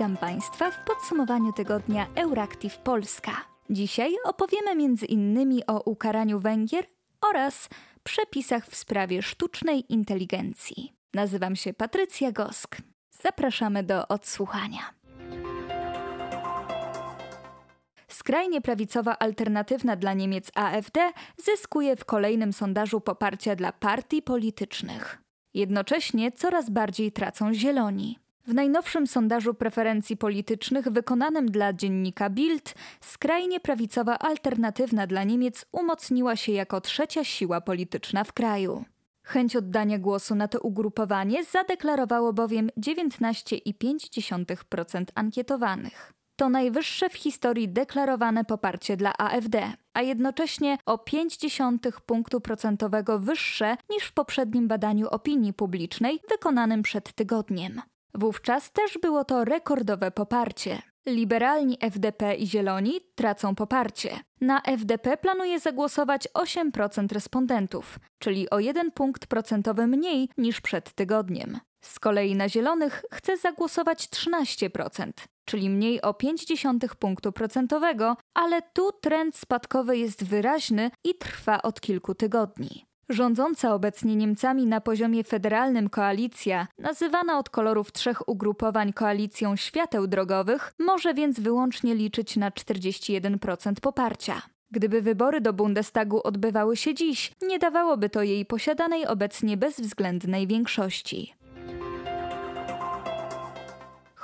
Witam Państwa w podsumowaniu tygodnia Euractiv Polska. Dzisiaj opowiemy innymi o ukaraniu Węgier oraz przepisach w sprawie sztucznej inteligencji. Nazywam się Patrycja Gosk. Zapraszamy do odsłuchania. Skrajnie prawicowa alternatywna dla Niemiec AfD zyskuje w kolejnym sondażu poparcia dla partii politycznych. Jednocześnie coraz bardziej tracą zieloni. W najnowszym sondażu preferencji politycznych wykonanym dla dziennika Bild, skrajnie prawicowa alternatywna dla Niemiec umocniła się jako trzecia siła polityczna w kraju. Chęć oddania głosu na to ugrupowanie zadeklarowało bowiem 19,5% ankietowanych. To najwyższe w historii deklarowane poparcie dla AfD, a jednocześnie o 0,5 punktu procentowego wyższe niż w poprzednim badaniu opinii publicznej wykonanym przed tygodniem. Wówczas też było to rekordowe poparcie. Liberalni FDP i Zieloni tracą poparcie. Na FDP planuje zagłosować 8% respondentów, czyli o 1 punkt procentowy mniej niż przed tygodniem. Z kolei na Zielonych chce zagłosować 13%, czyli mniej o 0,5 punktu procentowego, ale tu trend spadkowy jest wyraźny i trwa od kilku tygodni. Rządząca obecnie Niemcami na poziomie federalnym koalicja, nazywana od kolorów trzech ugrupowań koalicją świateł drogowych, może więc wyłącznie liczyć na 41% poparcia. Gdyby wybory do Bundestagu odbywały się dziś, nie dawałoby to jej posiadanej obecnie bezwzględnej większości.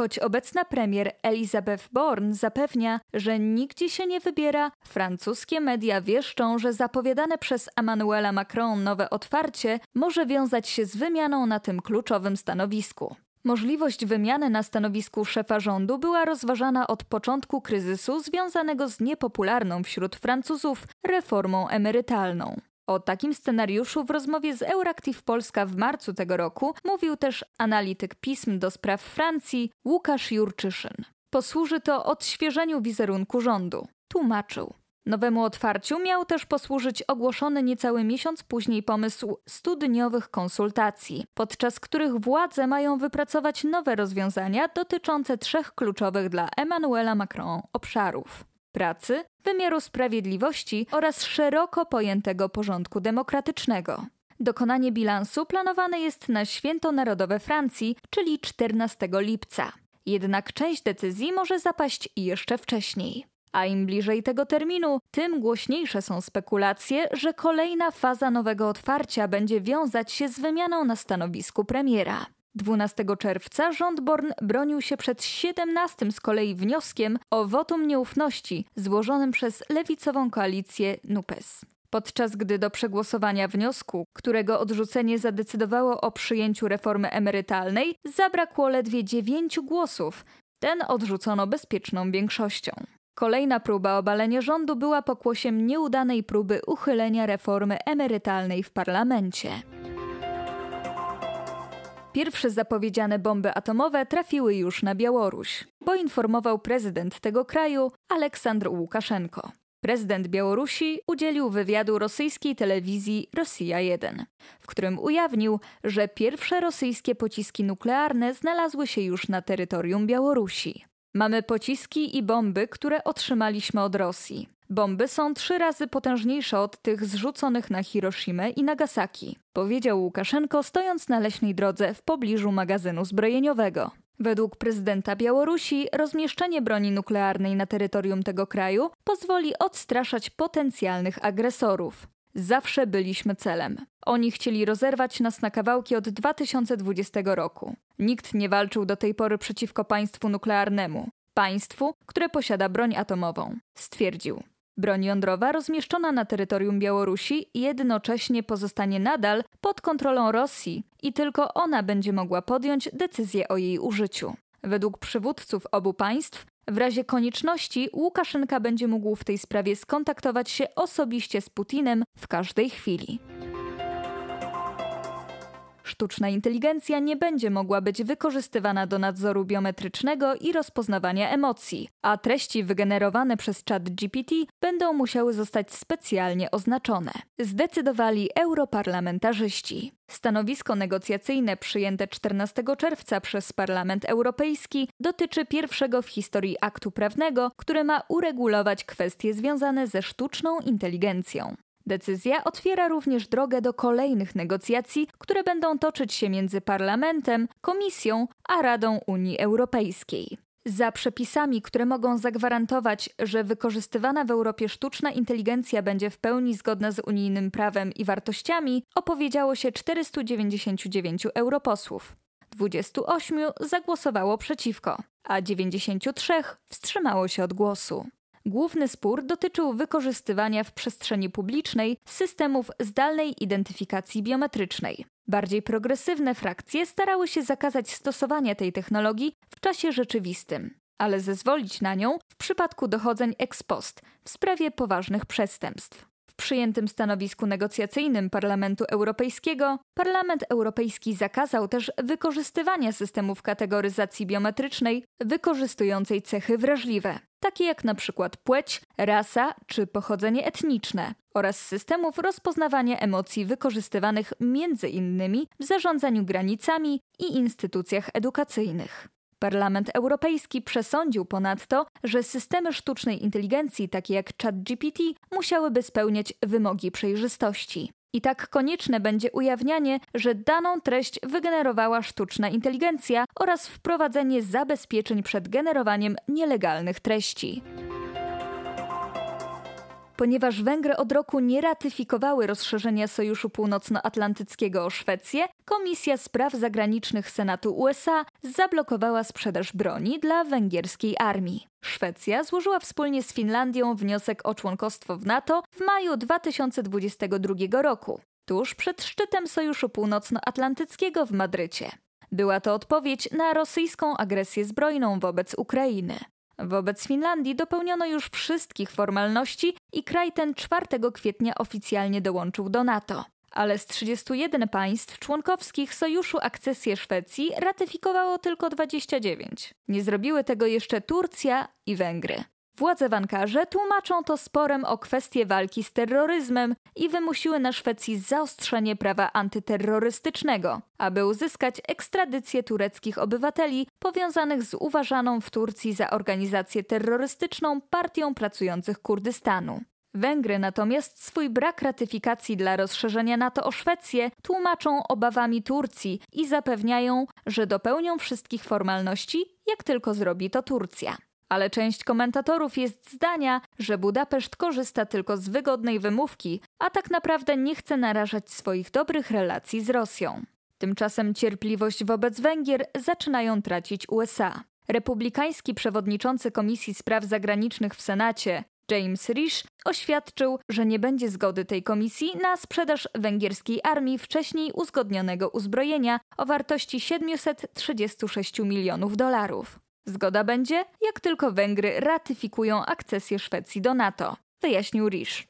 Choć obecna premier Elizabeth Born zapewnia, że nigdzie się nie wybiera, francuskie media wieszczą, że zapowiadane przez Emmanuela Macron nowe otwarcie może wiązać się z wymianą na tym kluczowym stanowisku. Możliwość wymiany na stanowisku szefa rządu była rozważana od początku kryzysu związanego z niepopularną wśród Francuzów reformą emerytalną. O takim scenariuszu w rozmowie z Euractiv Polska w marcu tego roku mówił też analityk pism do spraw Francji Łukasz Jurczyszyn. Posłuży to odświeżeniu wizerunku rządu. Tłumaczył. Nowemu otwarciu miał też posłużyć ogłoszony niecały miesiąc później pomysł studniowych konsultacji, podczas których władze mają wypracować nowe rozwiązania dotyczące trzech kluczowych dla Emmanuela Macron obszarów pracy, wymiaru sprawiedliwości oraz szeroko pojętego porządku demokratycznego. Dokonanie bilansu planowane jest na Święto Narodowe Francji, czyli 14 lipca. Jednak część decyzji może zapaść jeszcze wcześniej. A im bliżej tego terminu, tym głośniejsze są spekulacje, że kolejna faza nowego otwarcia będzie wiązać się z wymianą na stanowisku premiera. 12 czerwca rząd Born bronił się przed 17 z kolei wnioskiem o wotum nieufności złożonym przez lewicową koalicję NUPES. Podczas gdy do przegłosowania wniosku, którego odrzucenie zadecydowało o przyjęciu reformy emerytalnej, zabrakło ledwie dziewięciu głosów, ten odrzucono bezpieczną większością. Kolejna próba obalenia rządu była pokłosiem nieudanej próby uchylenia reformy emerytalnej w parlamencie. Pierwsze zapowiedziane bomby atomowe trafiły już na Białoruś, poinformował prezydent tego kraju Aleksandr Łukaszenko. Prezydent Białorusi udzielił wywiadu rosyjskiej telewizji Rosja 1, w którym ujawnił, że pierwsze rosyjskie pociski nuklearne znalazły się już na terytorium Białorusi. Mamy pociski i bomby, które otrzymaliśmy od Rosji. Bomby są trzy razy potężniejsze od tych zrzuconych na Hiroshimę i Nagasaki, powiedział Łukaszenko, stojąc na leśnej drodze w pobliżu magazynu zbrojeniowego. Według prezydenta Białorusi rozmieszczenie broni nuklearnej na terytorium tego kraju pozwoli odstraszać potencjalnych agresorów. Zawsze byliśmy celem. Oni chcieli rozerwać nas na kawałki od 2020 roku. Nikt nie walczył do tej pory przeciwko państwu nuklearnemu, państwu, które posiada broń atomową, stwierdził. Broń jądrowa rozmieszczona na terytorium Białorusi jednocześnie pozostanie nadal pod kontrolą Rosji i tylko ona będzie mogła podjąć decyzję o jej użyciu. Według przywódców obu państw, w razie konieczności Łukaszenka będzie mógł w tej sprawie skontaktować się osobiście z Putinem w każdej chwili. Sztuczna inteligencja nie będzie mogła być wykorzystywana do nadzoru biometrycznego i rozpoznawania emocji, a treści wygenerowane przez chat GPT będą musiały zostać specjalnie oznaczone. Zdecydowali europarlamentarzyści. Stanowisko negocjacyjne przyjęte 14 czerwca przez Parlament Europejski dotyczy pierwszego w historii aktu prawnego, który ma uregulować kwestie związane ze sztuczną inteligencją. Decyzja otwiera również drogę do kolejnych negocjacji, które będą toczyć się między Parlamentem, Komisją a Radą Unii Europejskiej. Za przepisami, które mogą zagwarantować, że wykorzystywana w Europie sztuczna inteligencja będzie w pełni zgodna z unijnym prawem i wartościami, opowiedziało się 499 europosłów. 28 zagłosowało przeciwko, a 93 wstrzymało się od głosu. Główny spór dotyczył wykorzystywania w przestrzeni publicznej systemów zdalnej identyfikacji biometrycznej. Bardziej progresywne frakcje starały się zakazać stosowania tej technologii w czasie rzeczywistym, ale zezwolić na nią w przypadku dochodzeń ex post w sprawie poważnych przestępstw. Przyjętym stanowisku negocjacyjnym Parlamentu Europejskiego Parlament Europejski zakazał też wykorzystywania systemów kategoryzacji biometrycznej wykorzystującej cechy wrażliwe, takie jak przykład płeć, rasa czy pochodzenie etniczne, oraz systemów rozpoznawania emocji wykorzystywanych innymi w zarządzaniu granicami i instytucjach edukacyjnych. Parlament Europejski przesądził ponadto, że systemy sztucznej inteligencji, takie jak ChatGPT, musiałyby spełniać wymogi przejrzystości. I tak konieczne będzie ujawnianie, że daną treść wygenerowała sztuczna inteligencja oraz wprowadzenie zabezpieczeń przed generowaniem nielegalnych treści. Ponieważ Węgry od roku nie ratyfikowały rozszerzenia Sojuszu Północnoatlantyckiego o Szwecję, Komisja Spraw Zagranicznych Senatu USA zablokowała sprzedaż broni dla węgierskiej armii. Szwecja złożyła wspólnie z Finlandią wniosek o członkostwo w NATO w maju 2022 roku, tuż przed szczytem Sojuszu Północnoatlantyckiego w Madrycie. Była to odpowiedź na rosyjską agresję zbrojną wobec Ukrainy. Wobec Finlandii dopełniono już wszystkich formalności i kraj ten 4 kwietnia oficjalnie dołączył do NATO. Ale z 31 państw członkowskich Sojuszu akcesję Szwecji ratyfikowało tylko 29. Nie zrobiły tego jeszcze Turcja i Węgry. Władze w Ankarze tłumaczą to sporem o kwestię walki z terroryzmem i wymusiły na Szwecji zaostrzenie prawa antyterrorystycznego, aby uzyskać ekstradycję tureckich obywateli powiązanych z uważaną w Turcji za organizację terrorystyczną Partią Pracujących Kurdystanu. Węgry natomiast swój brak ratyfikacji dla rozszerzenia NATO o Szwecję tłumaczą obawami Turcji i zapewniają, że dopełnią wszystkich formalności, jak tylko zrobi to Turcja ale część komentatorów jest zdania, że Budapeszt korzysta tylko z wygodnej wymówki, a tak naprawdę nie chce narażać swoich dobrych relacji z Rosją. Tymczasem cierpliwość wobec Węgier zaczynają tracić USA. Republikański przewodniczący Komisji Spraw Zagranicznych w Senacie, James Risch, oświadczył, że nie będzie zgody tej komisji na sprzedaż węgierskiej armii wcześniej uzgodnionego uzbrojenia o wartości 736 milionów dolarów. Zgoda będzie, jak tylko Węgry ratyfikują akcesję Szwecji do NATO, wyjaśnił Risch.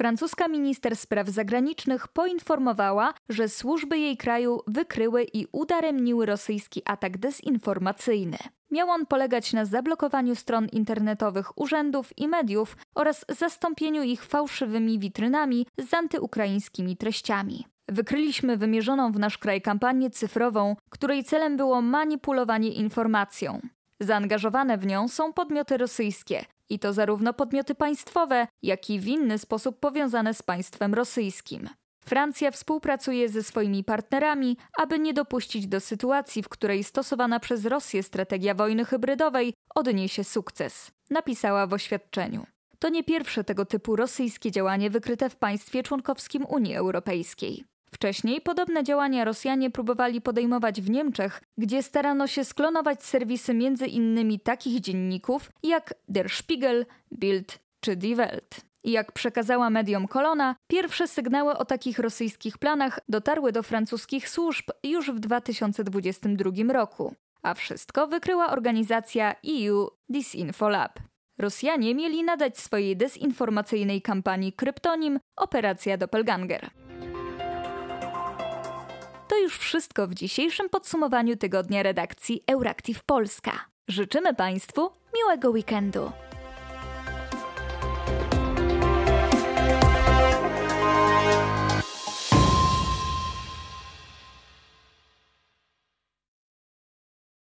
Francuska minister spraw zagranicznych poinformowała, że służby jej kraju wykryły i udaremniły rosyjski atak dezinformacyjny. Miał on polegać na zablokowaniu stron internetowych urzędów i mediów oraz zastąpieniu ich fałszywymi witrynami z antyukraińskimi treściami. Wykryliśmy wymierzoną w nasz kraj kampanię cyfrową, której celem było manipulowanie informacją. Zaangażowane w nią są podmioty rosyjskie, i to zarówno podmioty państwowe, jak i w inny sposób powiązane z państwem rosyjskim. Francja współpracuje ze swoimi partnerami, aby nie dopuścić do sytuacji, w której stosowana przez Rosję strategia wojny hybrydowej odniesie sukces, napisała w oświadczeniu. To nie pierwsze tego typu rosyjskie działanie wykryte w państwie członkowskim Unii Europejskiej. Wcześniej podobne działania Rosjanie próbowali podejmować w Niemczech, gdzie starano się sklonować serwisy między innymi takich dzienników jak Der Spiegel, Bild czy Die Welt. Jak przekazała mediom Kolona, pierwsze sygnały o takich rosyjskich planach dotarły do francuskich służb już w 2022 roku. A wszystko wykryła organizacja EU Disinfo Lab. Rosjanie mieli nadać swojej dezinformacyjnej kampanii kryptonim Operacja Doppelganger. Już wszystko w dzisiejszym podsumowaniu tygodnia redakcji Euractiv Polska. Życzymy Państwu miłego weekendu.